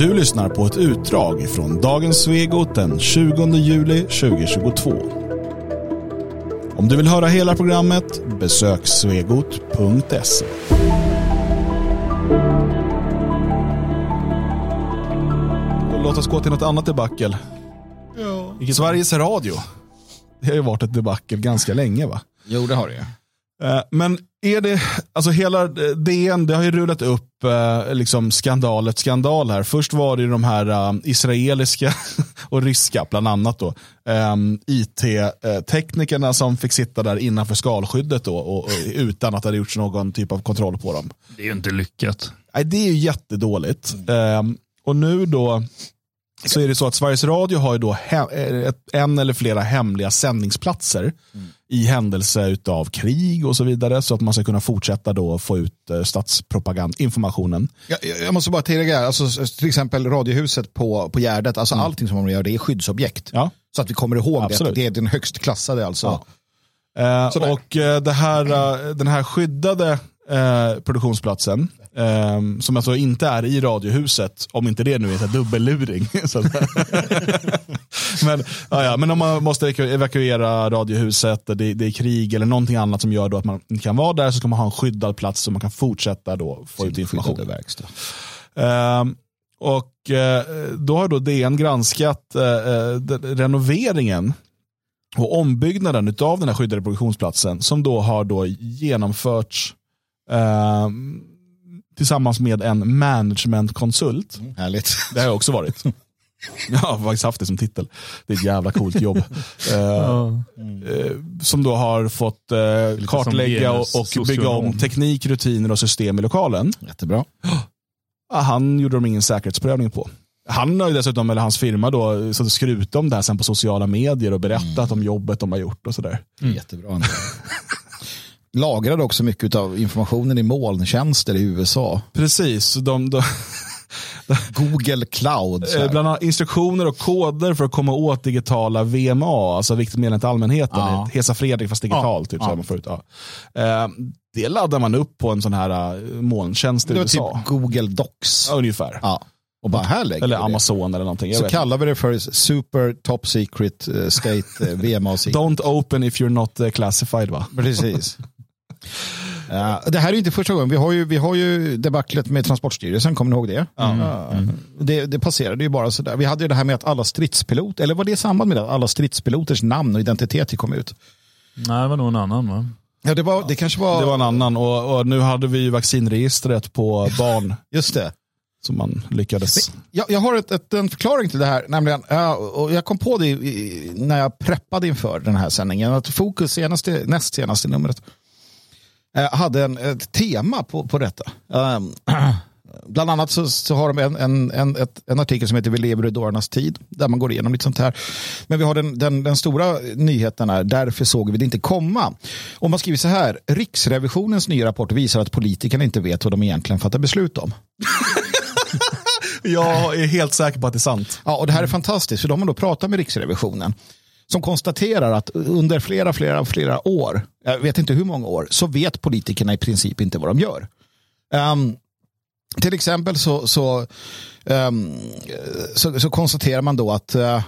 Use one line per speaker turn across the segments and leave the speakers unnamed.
Du lyssnar på ett utdrag från dagens Svegot den 20 juli 2022. Om du vill höra hela programmet, besök svegot.se. Låt oss gå till något annat debacle. Ja. Sveriges Radio. Det har ju varit ett debacle ganska länge va?
Jo, det har det ju.
Eh, Men är det, alltså hela DN, det har ju rullat upp eh, liksom skandal skandal här. Först var det de här eh, israeliska och ryska, bland annat då, eh, IT-teknikerna som fick sitta där innanför skalskyddet då, och, och, utan att det hade gjorts någon typ av kontroll på dem.
Det är ju inte lyckat.
Nej, det är ju jättedåligt. Eh, och nu då så är det så att Sveriges Radio har ju då ett, en eller flera hemliga sändningsplatser i händelse av krig och så vidare så att man ska kunna fortsätta då få ut eh, statspropagandinformationen.
Jag, jag måste bara tillägga, alltså, till exempel Radiohuset på, på Gärdet, alltså allting som man gör det är skyddsobjekt.
Ja.
Så att vi kommer ihåg det,
Absolut.
att det är den högst klassade alltså.
Ja. Eh, och eh, det här, eh, den här skyddade eh, produktionsplatsen, eh, som alltså inte är i Radiohuset, om inte det nu heter dubbelluring. Så att- men, ja, ja, men om man måste evaku- evakuera Radiohuset, det, det är krig eller någonting annat som gör då att man inte kan vara där, så ska man ha en skyddad plats så man kan fortsätta då få ut information.
Verkstad.
Ehm, och eh, då har då DN granskat den- renoveringen och ombyggnaden av den här skyddade produktionsplatsen som då har då genomförts ehm, tillsammans med en managementkonsult.
Härligt.
Det har jag också varit. Jag har faktiskt haft det som titel. Det är ett jävla coolt jobb. Eh, eh, som då har fått eh, kartlägga och, och bygga om teknik, rutiner och system i lokalen.
Jättebra.
Ja, han gjorde de ingen säkerhetsprövning på. Han har ju dessutom, eller hans firma då, så skrutit om det här sen på sociala medier och berättat om jobbet de har gjort och sådär.
Jättebra. Lagrade också mycket av informationen i molntjänster i USA.
Precis, de, de,
Google Cloud.
eh, bland annat instruktioner och koder för att komma åt digitala VMA, alltså viktigt meddelande till allmänheten.
Ja.
Hesa Fredrik fast digitalt,
Ja,
typ, så
ja.
man förut. Ja. Eh, det laddar man upp på en sån här uh, molntjänst i
det var
USA.
typ Google Docs.
Ja, ungefär.
Ja. Och bara här lägger
Eller
vi det.
Amazon eller någonting.
Så kallar vi det för Super Top Secret eh, State eh, VMA.
Don't open if you're not eh, classified va?
Precis. Ja, det här är inte första gången. Vi har ju, vi har ju debaclet med Transportstyrelsen, kommer ni ihåg det? Ja. Det, det passerade ju bara sådär. Vi hade ju det här med att alla stridspilot, eller var det i samband med det? Alla stridspiloters namn och identitet kom ut.
Nej, det var nog en annan va?
Ja, det, var, det kanske var...
Det var en annan och, och nu hade vi ju vaccinregistret på barn
Just det.
som man lyckades.
Jag, jag har ett, ett, en förklaring till det här, nämligen, ja, och jag kom på det i, i, när jag preppade inför den här sändningen, att Fokus senaste, näst senaste numret eh, hade en, ett tema på, på detta. Ehm, bland annat så, så har de en, en, en, ett, en artikel som heter Vi lever i dårarnas tid, där man går igenom lite sånt här. Men vi har den, den, den stora nyheten här, därför såg vi det inte komma. Och man skriver så här, Riksrevisionens nya rapport visar att politikerna inte vet vad de egentligen fattar beslut om.
Jag är helt säker på att det är sant.
Ja, och det här är fantastiskt, för de har då pratat med Riksrevisionen som konstaterar att under flera, flera, flera år, jag vet inte hur många år, så vet politikerna i princip inte vad de gör. Um, till exempel så, så, um, så, så konstaterar man då att uh,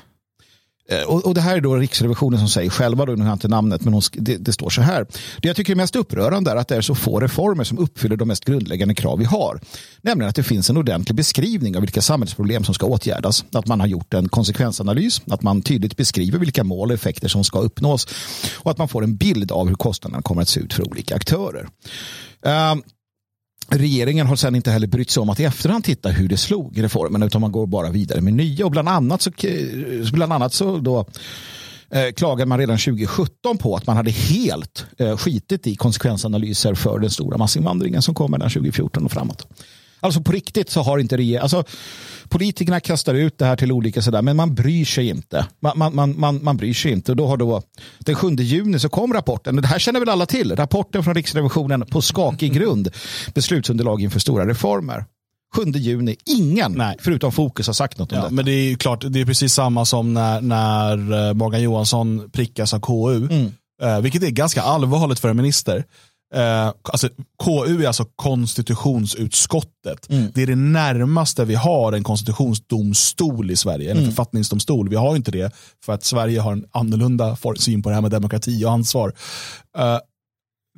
Eh, och, och det här är då Riksrevisionen som säger själva, då, nu har jag inte namnet, men hon, det, det står så här. Det jag tycker är mest upprörande är att det är så få reformer som uppfyller de mest grundläggande krav vi har. Nämligen att det finns en ordentlig beskrivning av vilka samhällsproblem som ska åtgärdas. Att man har gjort en konsekvensanalys, att man tydligt beskriver vilka mål och effekter som ska uppnås och att man får en bild av hur kostnaderna kommer att se ut för olika aktörer. Uh, Regeringen har sedan inte heller brytt sig om att i efterhand titta hur det slog i reformen utan man går bara vidare med nya och bland annat så, bland annat så då eh, klagade man redan 2017 på att man hade helt eh, skitit i konsekvensanalyser för den stora massinvandringen som kommer den 2014 och framåt. Alltså på riktigt så har inte regeringen, alltså politikerna kastar ut det här till olika sådär, men man bryr sig inte. Man, man, man, man, man bryr sig inte och då har då den 7 juni så kom rapporten, och det här känner väl alla till, rapporten från Riksrevisionen på skakig grund, beslutsunderlag inför stora reformer. 7 juni, ingen
Nej.
förutom Fokus har sagt något om
Ja,
detta.
men det är ju klart, det är precis samma som när, när eh, Morgan Johansson prickas av KU.
Mm.
Eh, vilket är ganska allvarligt för en minister. Eh, alltså, KU är alltså konstitutionsutskottet. Det är det närmaste vi har en konstitutionsdomstol i Sverige, en författningsdomstol. Vi har inte det för att Sverige har en annorlunda syn på det här med demokrati och ansvar. Eh,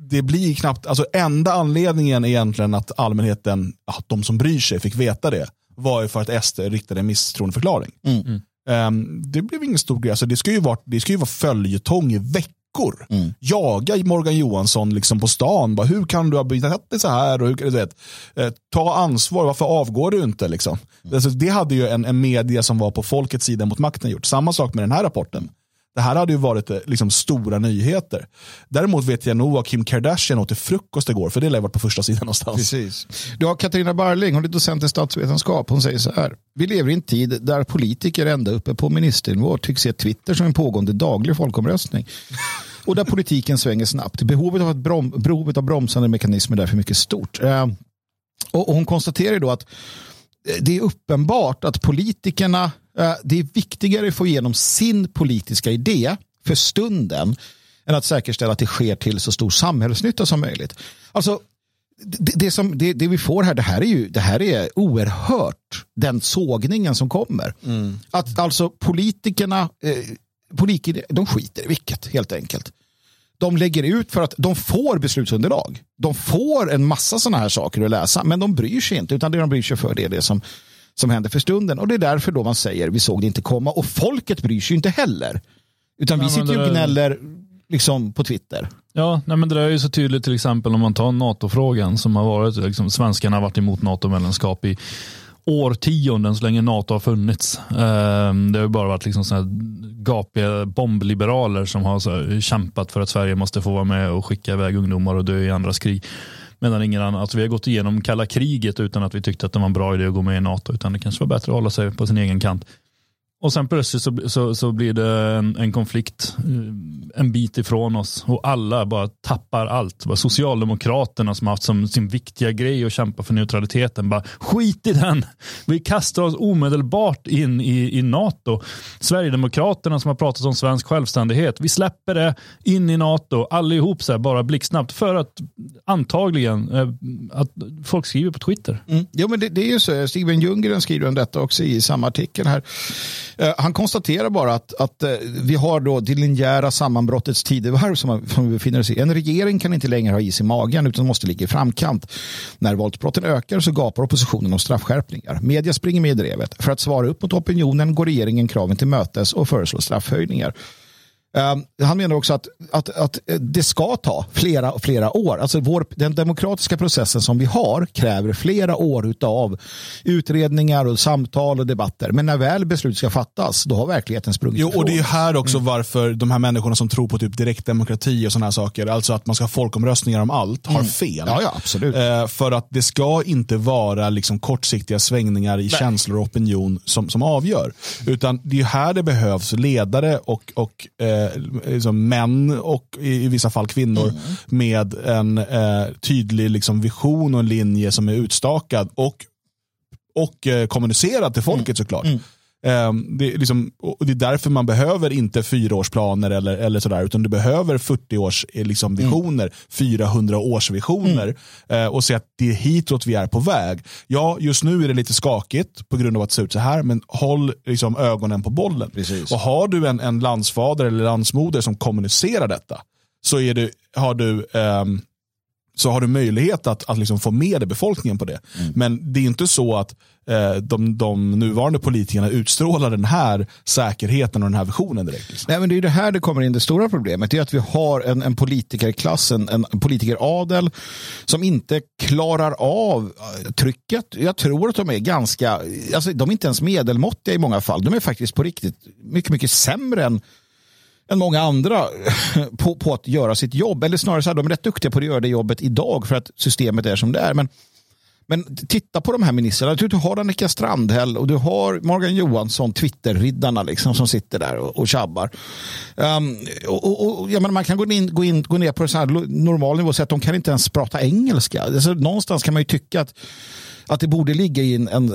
det blir knappt, alltså enda anledningen egentligen att allmänheten, ja, de som bryr sig, fick veta det var ju för att SD riktade en misstroendeförklaring. Ehm, det blev ingen stor grej. Alltså, det, ska ju vara, det ska ju vara följetong i veckor. Jaga Morgan Johansson liksom på stan. Bara, hur kan du ha betett dig så här? Och hur, du vet, eh, ta ansvar, varför avgår du inte? Liksom? Alltså, det hade ju en, en media som var på folkets sida mot makten gjort. Samma sak med den här rapporten. Det här hade ju varit eh, liksom, stora nyheter. Däremot vet jag nog vad Kim Kardashian åt till frukost igår, för det lär varit på första sidan någonstans.
Precis. Du har Katarina Barling, hon är docent i statsvetenskap. Hon säger så här. Vi lever i en tid där politiker ända uppe på ministernivå tycks se Twitter som en pågående daglig folkomröstning. Och där politiken svänger snabbt. Behovet av, brom, behovet av bromsande mekanismer är därför mycket stort. Eh, och, och hon konstaterar då att eh, det är uppenbart att politikerna, eh, det är viktigare att få igenom sin politiska idé för stunden än att säkerställa att det sker till så stor samhällsnytta som möjligt. Alltså, det, det, som, det, det vi får här, det här är ju det här är oerhört den sågningen som kommer. Att alltså politikerna, eh, politiker, de skiter i vilket helt enkelt. De lägger ut för att de får beslutsunderlag. De får en massa sådana här saker att läsa, men de bryr sig inte, utan det de bryr sig för det är det som, som händer för stunden. Och det är därför då man säger vi såg det inte komma. Och folket bryr sig inte heller. Utan vi sitter ju och gnäller liksom på Twitter.
Ja, nej, men det är ju så tydligt till exempel om man tar NATO-frågan som har varit, liksom, svenskarna har varit emot NATO-medlemskap i årtionden så länge NATO har funnits. Ehm, det har ju bara varit liksom gapiga bombliberaler som har så här, kämpat för att Sverige måste få vara med och skicka iväg ungdomar och dö i andras krig. Medan ingen annan, alltså vi har gått igenom kalla kriget utan att vi tyckte att det var en bra idé att gå med i NATO, utan det kanske var bättre att hålla sig på sin egen kant. Och sen plötsligt så, så, så blir det en, en konflikt eh, en bit ifrån oss och alla bara tappar allt. Bara Socialdemokraterna som har haft som sin viktiga grej att kämpa för neutraliteten, bara skit i den. Vi kastar oss omedelbart in i, i NATO. Sverigedemokraterna som har pratat om svensk självständighet, vi släpper det in i NATO, allihop så här, bara blixtsnabbt för att antagligen eh, att folk skriver på Twitter.
Mm. Jo, men det, det är ju så. Steven Ljunggren skriver om detta också i samma artikel här. Eh, han konstaterar bara att, att eh, vi har då det linjära sammanbrottets tidevarv som, som vi befinner oss i. En regering kan inte längre ha is i magen utan måste ligga i framkant. När våldsbrotten ökar så gapar oppositionen om straffskärpningar. Media springer med i drevet. För att svara upp mot opinionen går regeringen kraven till mötes och föreslår straffhöjningar. Eh, han menar också att, att, att eh, det ska ta flera, flera år. Alltså vår, den demokratiska processen som vi har kräver flera år av utredningar och samtal och debatter. Men när väl beslut ska fattas, då har verkligheten sprungit
Jo, och det är ju
ifrån.
här också varför de här människorna som tror på typ direktdemokrati och sådana här saker, alltså att man ska ha folkomröstningar om allt, har fel.
Ja, ja, absolut.
Eh, för att det ska inte vara liksom kortsiktiga svängningar i känslor och opinion som, som avgör. Utan det är här det behövs ledare och, och eh, liksom män och i, i vissa fall kvinnor med en eh, tydlig liksom vision och en linje som är utstakad och, och eh, kommunicerad till folket såklart. Ehm, det, är liksom, och det är därför man behöver inte fyraårsplaner eller, eller sådär, utan du behöver 40 års eh, liksom, visioner, 400 års visioner eh, och se att det är hitåt vi är på väg. Ja, just nu är det lite skakigt på grund av att det ser ut så här, men håll liksom, ögonen på bollen.
Precis.
Och har du en, en landsfader eller landsmoder som kommunicerar detta, så är du, har du ehm, så har du möjlighet att, att liksom få med befolkningen på det. Men det är inte så att eh, de, de nuvarande politikerna utstrålar den här säkerheten och den här visionen direkt. Liksom.
Nej, men det är det här det kommer in det stora problemet. Det är att vi har en, en politikerklass, en, en politikeradel som inte klarar av eh, trycket. Jag tror att de är ganska, alltså de är inte ens medelmåttiga i många fall. De är faktiskt på riktigt mycket, mycket sämre än än många andra på, på att göra sitt jobb. Eller snarare så här, de är rätt duktiga på att göra det jobbet idag för att systemet är som det är. Men, men titta på de här ministrarna. Du har Annika Strandhäll och du har Morgan Johansson, Twitter-riddarna liksom, som sitter där och, och tjabbar. Um, och, och, och, jag menar, man kan gå, in, gå, in, gå ner på en normal nivå och säga att de kan inte ens prata engelska. Alltså, någonstans kan man ju tycka att att det borde ligga i en, en,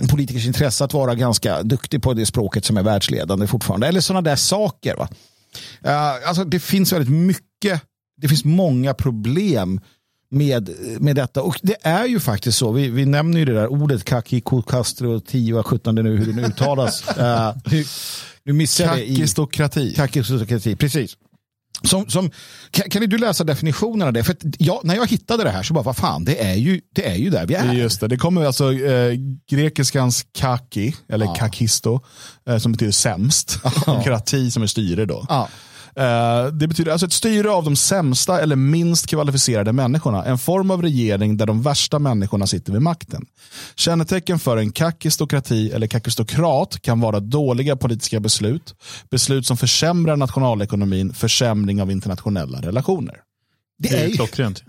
en politikers intresse att vara ganska duktig på det språket som är världsledande fortfarande. Eller sådana där saker. Va? Uh, alltså, det finns väldigt mycket det finns många problem med, med detta. Och det är ju faktiskt så, vi, vi nämner ju det där ordet kaki, Castro, 10 17 nu hur det nu uttalas. uh, nu, nu missar jag det i...
Kakistokrati.
Kakistokrati, precis. Som, som, kan, kan du läsa definitionen av det? För jag, när jag hittade det här så bara, vad fan, det är ju, det är ju där vi är.
Just det, det kommer alltså eh, grekiskans kaki, eller ja. kakisto, eh, som betyder sämst. Ja. Krati som är styre då. Ja. Eh, det betyder alltså ett styre av de sämsta eller minst kvalificerade människorna. En form av regering där de värsta människorna sitter vid makten. Kännetecken för en kakistokrati eller kakistokrat kan vara dåliga politiska beslut, beslut som försämrar nationalekonomin, försämring av internationella relationer.
Det, det är, ju klockrent.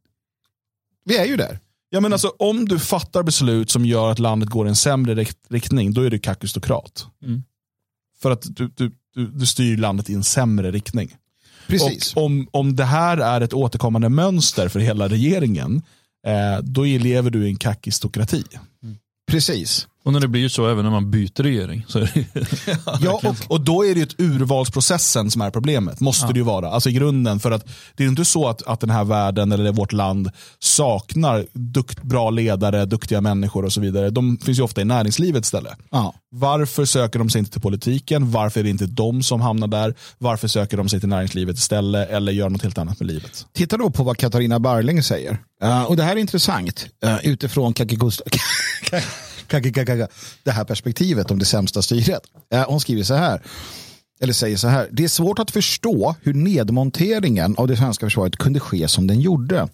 vi är ju där.
Ja, men alltså, om du fattar beslut som gör att landet går i en sämre riktning, då är du kakistokrat. Mm. För att du, du, du, du styr landet i en sämre riktning.
Precis.
Och om, om det här är ett återkommande mönster för hela regeringen, eh, då lever du i en kakistokrati.
Mm. Precis.
Och när det blir så även när man byter regering. Så det,
ja, och, och då är det ju ett urvalsprocessen som är problemet. Måste ja. det ju vara. Alltså i grunden. För att det är inte så att, att den här världen eller vårt land saknar dukt, bra ledare, duktiga människor och så vidare. De finns ju ofta i näringslivet istället.
Ja.
Varför söker de sig inte till politiken? Varför är det inte de som hamnar där? Varför söker de sig till näringslivet istället eller gör något helt annat med livet?
Titta då på vad Katarina Barling säger. Uh, och det här är intressant uh, utifrån det här perspektivet om det sämsta styret. Uh, hon skriver så här, eller säger så här, det är svårt att förstå hur nedmonteringen av det svenska försvaret kunde ske som den gjorde.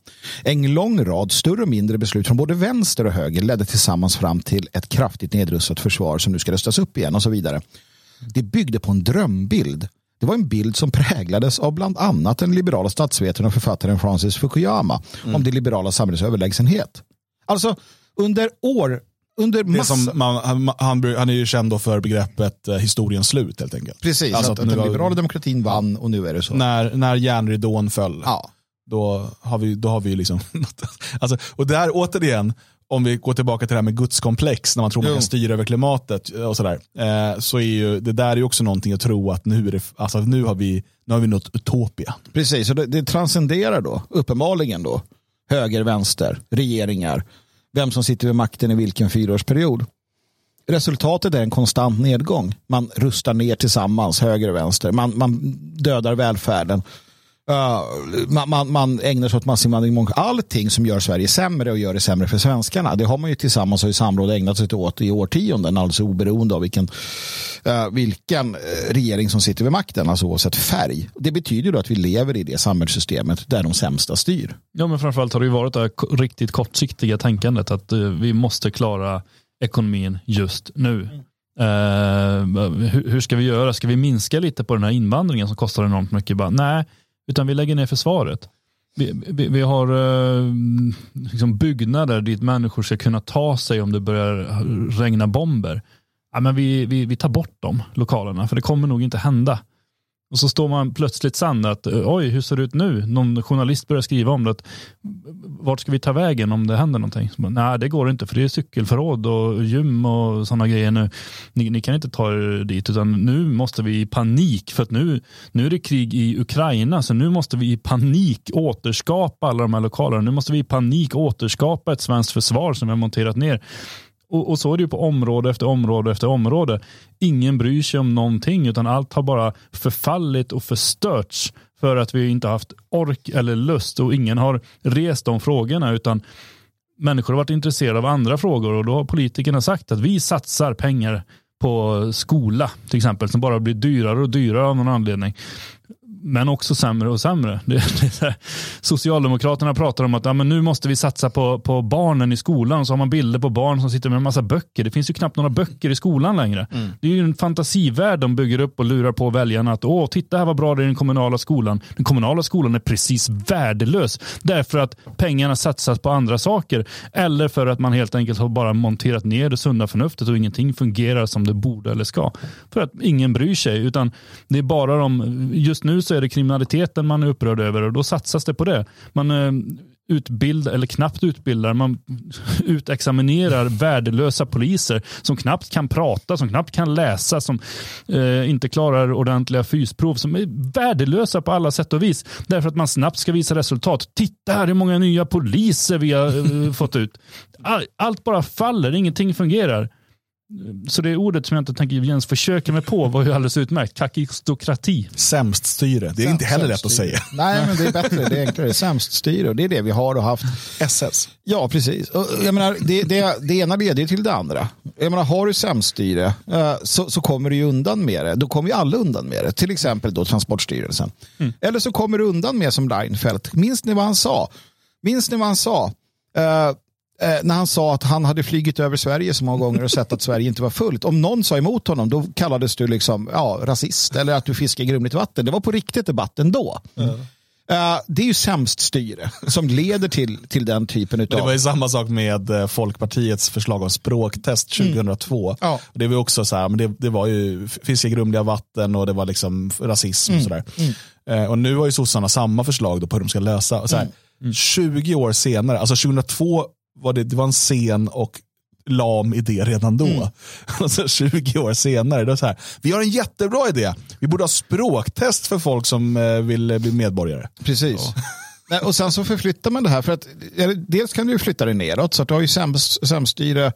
En lång rad större och mindre beslut från både vänster och höger ledde tillsammans fram till ett kraftigt nedrustat försvar som nu ska röstas upp igen och så vidare. Det byggde på en drömbild. Det var en bild som präglades av bland annat den liberala statsvetaren och författaren Francis Fukuyama mm. om det liberala samhällets överlägsenhet. Alltså under år under
massa... det som man, han, han, är ju känd för begreppet eh, historiens slut helt enkelt.
Precis, alltså att, att, den liberala demokratin vann och nu är det så.
När, när järnridån föll,
ja.
då har vi, då har vi liksom... alltså, och där återigen, om vi går tillbaka till det här med gudskomplex, när man tror jo. man kan styra över klimatet och sådär, eh, så är ju det där är också någonting att tro att nu, är det, alltså, nu har vi nu har vi nått utopia.
Precis, och det, det transcenderar då, uppenbarligen då, höger, vänster, regeringar vem som sitter vid makten i vilken fyraårsperiod. Resultatet är en konstant nedgång. Man rustar ner tillsammans, höger och vänster. Man, man dödar välfärden. Uh, man, man, man, ägnar sig åt massinvandring. Allting som gör Sverige sämre och gör det sämre för svenskarna. Det har man ju tillsammans och i samråd ägnat sig åt i årtionden. Alltså oberoende av vilken, uh, vilken eh, regering som sitter vid makten. Alltså oavsett färg. Det betyder då att vi lever i det samhällssystemet där de sämsta styr.
Ja men framförallt har det ju varit det riktigt kortsiktiga tänkandet. Att uh, vi måste klara ekonomin just nu. Uh, hur, hur, ska vi göra? Ska vi minska lite på den här invandringen som kostar enormt mycket? Bara, nej, utan vi lägger ner försvaret. Vi, vi, vi har eh, liksom byggnader dit människor ska kunna ta sig om det börjar regna bomber. Ja, men vi, vi, vi tar bort de lokalerna, för det kommer nog inte hända. Och så står man plötsligt sann att oj, hur ser det ut nu? Någon journalist börjar skriva om det. Att, vart ska vi ta vägen om det händer någonting? Så, Nej, det går inte för det är cykelförråd och gym och sådana grejer nu. Ni, ni, kan inte ta er dit utan nu måste vi i panik för att nu, nu är det krig i Ukraina så nu måste vi i panik återskapa alla de här lokalerna. Nu måste vi i panik återskapa ett svenskt försvar som vi har monterat ner. Och, och, så är det ju på område efter område efter område. Ingen bryr sig om någonting utan allt har bara förfallit och förstörts för att vi inte haft ork eller lust. Och ingen har rest de frågorna utan människor har varit intresserade av andra frågor. Och då har politikerna sagt att vi satsar pengar på skola till exempel som bara blir dyrare och dyrare av någon anledning men också sämre och sämre. Det, det Socialdemokraterna pratar om att ja, men nu måste vi satsa på, på barnen i skolan. Så har man bilder på barn som sitter med en massa böcker. Det finns ju knappt några böcker i skolan längre. Mm. Det är ju en fantasivärld de bygger upp och lurar på väljarna att åh, titta här vad bra det är i den kommunala skolan. Den kommunala skolan är precis värdelös därför att pengarna satsas på andra saker. Eller för att man helt enkelt har bara monterat ner det sunda förnuftet och ingenting fungerar som det borde eller ska. För att ingen bryr sig utan det är bara de, just nu så är det kriminaliteten man är upprörd över och då satsas det på det. Man, eh, utbildar, eller knappt utbildar, man utexaminerar värdelösa poliser som knappt kan prata, som knappt kan läsa, som eh, inte klarar ordentliga fysprov, som är värdelösa på alla sätt och vis. Därför att man snabbt ska visa resultat. Titta här hur många nya poliser vi har eh, fått ut. All, allt bara faller, ingenting fungerar. Så det ordet som jag inte tänker ens försöka mig på var ju alldeles utmärkt. Kakistokrati.
Sämst styre. Det är inte heller lätt att säga.
Nej, men det är bättre. Det är enklare. Sämst styre. Det är det vi har och haft.
SS.
Ja, precis. Jag menar, det, det, det ena leder ju till det andra. Jag menar, har du sämst styre eh, så, så kommer du ju undan med det. Då kommer ju alla undan med det. Till exempel då Transportstyrelsen. Mm. Eller så kommer du undan med som Reinfeldt. Minns ni vad han sa? Minns ni vad han sa? Uh, när han sa att han hade flygit över Sverige så många gånger och sett att Sverige inte var fullt. Om någon sa emot honom då kallades du liksom, ja, rasist eller att du fiskar i grumligt vatten. Det var på riktigt debatten då. Mm. Uh, det är ju sämst styre som leder till, till den typen av...
Det var ju samma sak med uh, Folkpartiets förslag om språktest 2002. Mm. Ja. Det var också så här, men det, det var ju fiska i grumliga vatten och det var liksom rasism mm. och sådär. Mm. Uh, och nu har ju sossarna samma förslag då på hur de ska lösa. Och så här, 20 mm. år senare, alltså 2002 var det, det var en sen och lam idé redan då. Mm. Och så 20 år senare, då så här, vi har en jättebra idé. Vi borde ha språktest för folk som eh, vill bli medborgare.
Precis. Nej, och sen så förflyttar man det här för att dels kan du flytta det neråt så att du har ju samstyre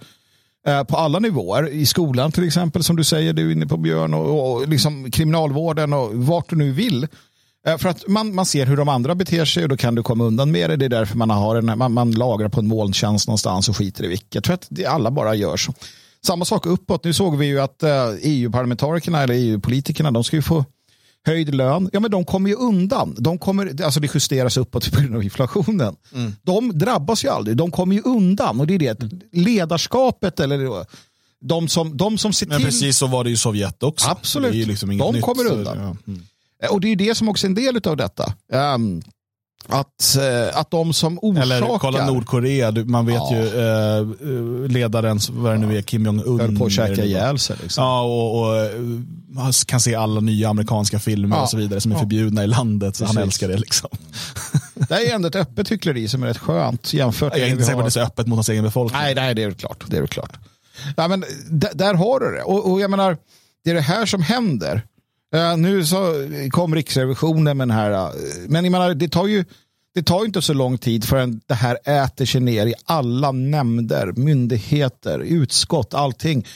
eh, på alla nivåer. I skolan till exempel som du säger, du är inne på Björn och, och liksom kriminalvården och vart du nu vill. Eh, för att man, man ser hur de andra beter sig och då kan du komma undan med det. Det är därför man, har en, man, man lagrar på en molntjänst någonstans och skiter i vilket. För att det, alla bara gör så. Samma sak uppåt. Nu såg vi ju att EU-parlamentarikerna eh, e eller EU-politikerna de ska ju få höjd lön. Ja, men de kommer ju undan. De kommer, alltså det justeras uppåt på grund av inflationen. Mm. De drabbas ju aldrig. De kommer ju undan. Och det är det. Mm. Ledarskapet eller de som, de som ser till. Men
precis så var det i Sovjet också.
Absolut. Liksom de nytt, kommer undan. Så, ja. mm. Eh, och det är det som också är en del av detta. Um, att, uh, att de som orsakar... Eller
kolla Nordkorea, man vet ja. ju uh, ledaren, vad det nu är, Kim Jong-Un.
Höll på att käka ihjäl sig. Liksom.
Ja, och, och man kan se alla nya amerikanska filmer ja. och så vidare som är förbjudna i landet. Så Precis. han älskar det. Liksom.
Det är ändå ett öppet hyckleri som är rätt skönt jämfört
med Jag är inte säker på att det är så öppet mot hans egen befolkning.
Nej, nej det är klart. Det är klart. Ja, men där har du det. Och, och jag menar, det är det här som händer. Uh, nu så kom Riksrevisionen med den här, uh, men jag menar, det tar ju det tar inte så lång tid förrän det här äter sig ner i alla nämnder, myndigheter, utskott, allting.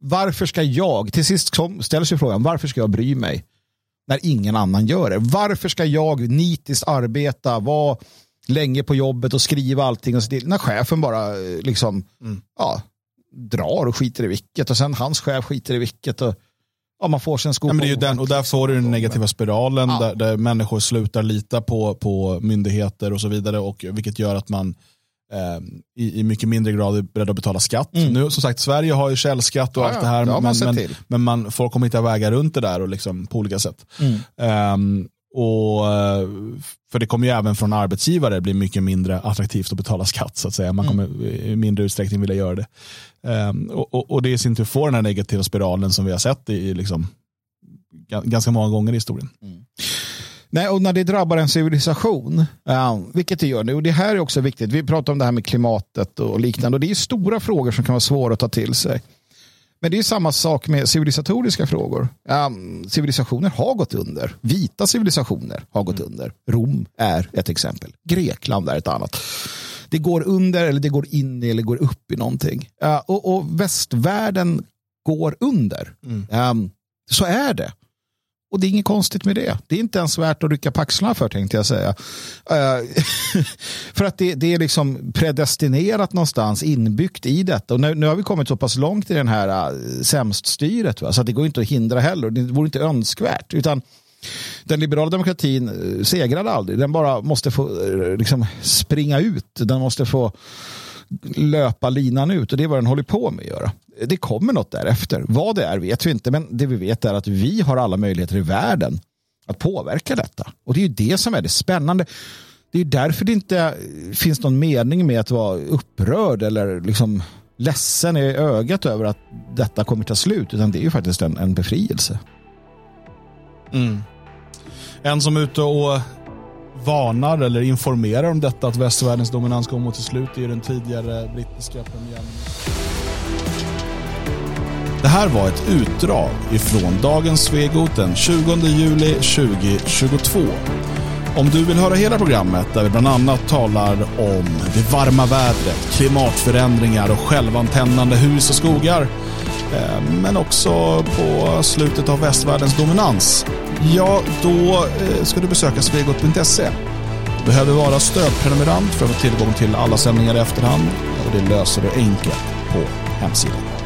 Varför ska jag, till sist ställer sig frågan, varför ska jag bry mig när ingen annan gör det? Varför ska jag nitiskt arbeta, vara länge på jobbet och skriva allting och så när chefen bara eh, liksom, mm. ja, drar och skiter i vilket och sen hans chef skiter i vilket. Och, Ja, man får sin
ja, men det är ju den, och där får du den negativa spiralen ja. där, där, människor slutar lita på, på myndigheter och så vidare. Och, vilket gör att man eh, i, i, mycket mindre grad är beredd att betala skatt. Mm. Nu, som sagt, Sverige har ju källskatt och ja, allt det här. Det men, men, men, man, folk kommer hitta vägar runt det där och liksom, på olika sätt. Mm. Um, och, eh, för det kommer ju även från arbetsgivare bli mycket mindre attraktivt att betala skatt. så att säga. Man mm. kommer i mindre utsträckning vilja göra det. Um, och, och, det i sin tur får den här negativa spiralen som vi har sett i, liksom, ganska många gånger i historien. Mm.
Nej, och när det drabbar en civilisation, um, vilket det gör nu, och det här är också viktigt, vi pratar om det här med klimatet och liknande, och det är stora frågor som kan vara svåra att ta till sig. Men det är samma sak med civilisatoriska frågor. Um, civilisationer har gått under. Vita civilisationer har gått mm. under. Rom är ett exempel. Grekland är ett annat. Det går under eller det går in i eller går upp i någonting. Uh, och, och, västvärlden går under. Mm. Um, så är det. Och det är inget konstigt med det. Det är inte ens värt att rycka på axlarna för tänkte jag säga. Eh, för att det, det, är liksom predestinerat någonstans, inbyggt i detta. Och nu, nu har vi kommit så pass långt i den här eh, uh, sämststyret va? så att det går inte att hindra heller. Det vore inte önskvärt. Utan den liberala demokratin eh, segrade aldrig. Den bara måste få liksom springa ut. Den måste få löpa linan ut och det är vad den håller på med att göra det kommer något därefter. Vad det är vet vi inte, men det vi vet är att vi har alla möjligheter i världen att påverka detta. Och det är ju det som är det spännande. Det är därför det inte finns någon mening med att vara upprörd eller liksom ledsen i ögat över att detta kommer ta slut, utan det är ju faktiskt en, en befrielse.
Mm. En som är ute och varnar eller informerar om detta att västvärldens dominans kommer mot sitt slut. Det är den tidigare brittiska premiärministern. Det här var ett utdrag ifrån dagens Svegot den 20 juli 2022. Om du vill höra hela programmet där vi bland annat talar om det varma vädret, klimatförändringar och självantändande hus och skogar eh, men också på slutet av västvärldens dominans. Ja, då eh, ska du besöka svegot.se. Du behöver vara stödprenumerant för att få tillgång till alla sändningar i efterhand och det löser du enkelt på hemsidan.